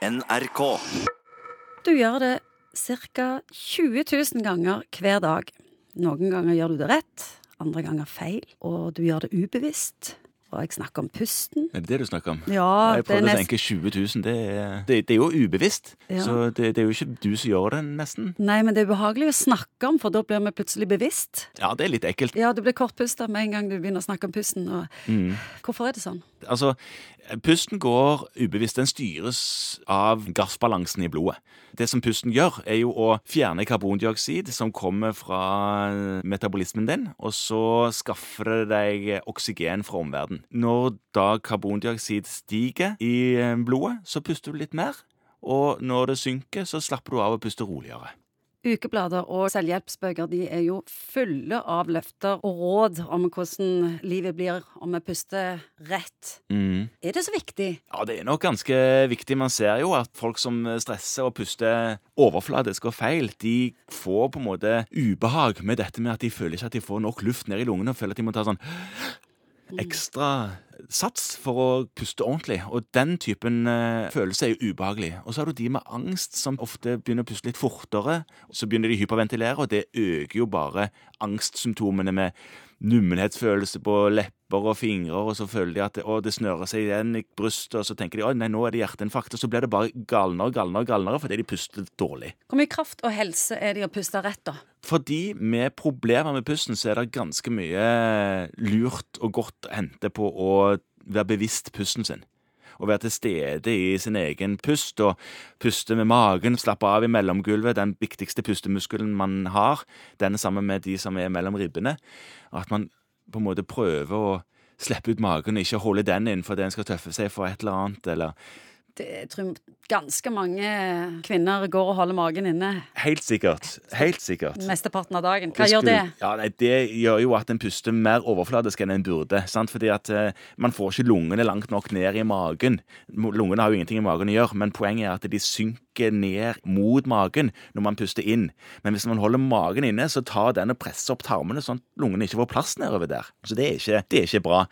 NRK. Du gjør det ca. 20 000 ganger hver dag. Noen ganger gjør du det rett, andre ganger feil, og du gjør det ubevisst. Og jeg snakker om pusten. Er det det du snakker om? Ja, jeg det prøvde å tenke 20 000. Det er, det, det er jo ubevisst. Ja. Så det, det er jo ikke du som gjør det, nesten. Nei, men det er ubehagelig å snakke om, for da blir vi plutselig bevisst. Ja, det er litt ekkelt. Ja, du blir kortpusta med en gang du begynner å snakke om pusten. Og Mm. hvorfor er det sånn? Altså, pusten går ubevisst. Den styres av gassbalansen i blodet. Det som pusten gjør, er jo å fjerne karbondioksid som kommer fra metabolismen din, og så skaffer det deg oksygen fra omverdenen. Når da karbondioksid stiger i eh, blodet, så puster du litt mer. Og når det synker, så slapper du av og puster roligere. Ukeblader og selvhjelpsbøker de er jo fulle av løfter og råd om hvordan livet blir om vi puster rett. Mm. Er det så viktig? Ja, det er nok ganske viktig. Man ser jo at folk som stresser og puster overfladisk og feil, de får på en måte ubehag med dette med at de føler ikke at de får nok luft ned i lungene og føler at de må ta sånn ekstra sats for å puste ordentlig. Og den typen eh, følelse er jo ubehagelig. Og så har du de med angst som ofte begynner å puste litt fortere. Så begynner de å hyperventilere, og det øker jo bare angstsymptomene med nummenhetsfølelse på lepper og fingre, og så føler de at det, å, det snører seg igjen i brystet, og så tenker de å nei, nå er det hjerteinfarkt, og så blir det bare galnere og galnere galnere fordi de puster dårlig. Hvor mye kraft og helse er det i å puste rett, da? Fordi med problemer med pusten, så er det ganske mye lurt og godt å hente på å være bevisst pusten sin. Å være til stede i sin egen pust, og puste med magen, slappe av i mellomgulvet, den viktigste pustemuskelen man har, den sammen med de som er mellom ribbene. At man på en måte prøver å slippe ut magen og ikke holde den inn fordi en skal tøffe seg for et eller annet, eller Det, jeg tror ganske mange kvinner går og holder magen inne Helt sikkert. Helt sikkert. mesteparten av dagen. Hva Det gjør det? Ja, nei, Det gjør jo at en puster mer overfladisk enn en burde. Sant? Fordi at eh, Man får ikke lungene langt nok ned i magen. Lungene har jo ingenting i magen å gjøre, men poenget er at de synker ned mot magen når man puster inn. Men hvis man holder magen inne, så tar den og presser opp tarmene sånn at lungene ikke får plass nedover der. Så det er ikke, det er ikke bra.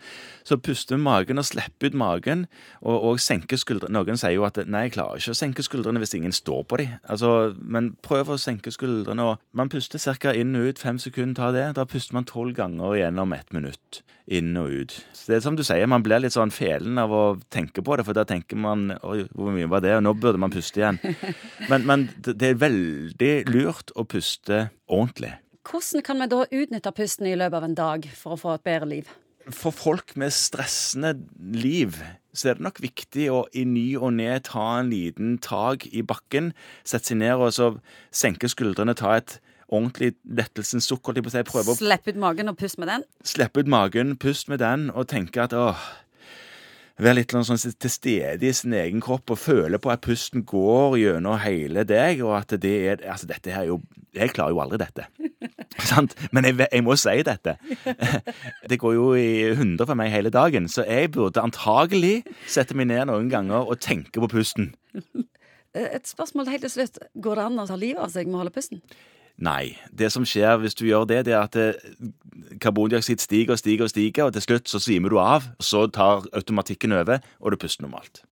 Så puste med magen og slippe ut magen, og, og senke skuldrene. Noen sier jo at nei, jeg klarer ikke å senke skuldrene hvis ingen står på dem. Altså, men prøv å senke skuldrene. og Man puster ca. inn og ut, fem sekunder tar det. Da puster man tolv ganger gjennom ett minutt. Inn og ut. Så det er som du sier, man blir litt sånn felen av å tenke på det, for da tenker man oi, hvor mye var det, og nå burde man puste igjen. Men, men det er veldig lurt å puste ordentlig. Hvordan kan vi da utnytte pusten i løpet av en dag for å få et bedre liv? For folk med stressende liv så er det nok viktig å i ny og ne ta en liten tak i bakken, sette seg ned og så senke skuldrene, ta et ordentlig lettelsens sukk, holdt jeg på å si, prøve å Slipp ut magen og pust med den? slippe ut magen, pust med den, og tenke at åh Være litt sånn til stede i sin egen kropp og føle på at pusten går gjennom hele deg, og at det er Altså, dette her er jo Jeg klarer jo aldri dette. Sant? Men jeg, jeg må si dette. Det går jo i hundre for meg hele dagen, så jeg burde antagelig sette meg ned noen ganger og tenke på pusten. Eh, Et spørsmål helt til slutt. Går det an å ta livet av seg med å holde pusten? Nei. Det som skjer hvis du gjør det, det er at eh, karbondioksid stiger og stiger og stiger, og til slutt så svimer du av. Så tar automatikken over, og du puster normalt.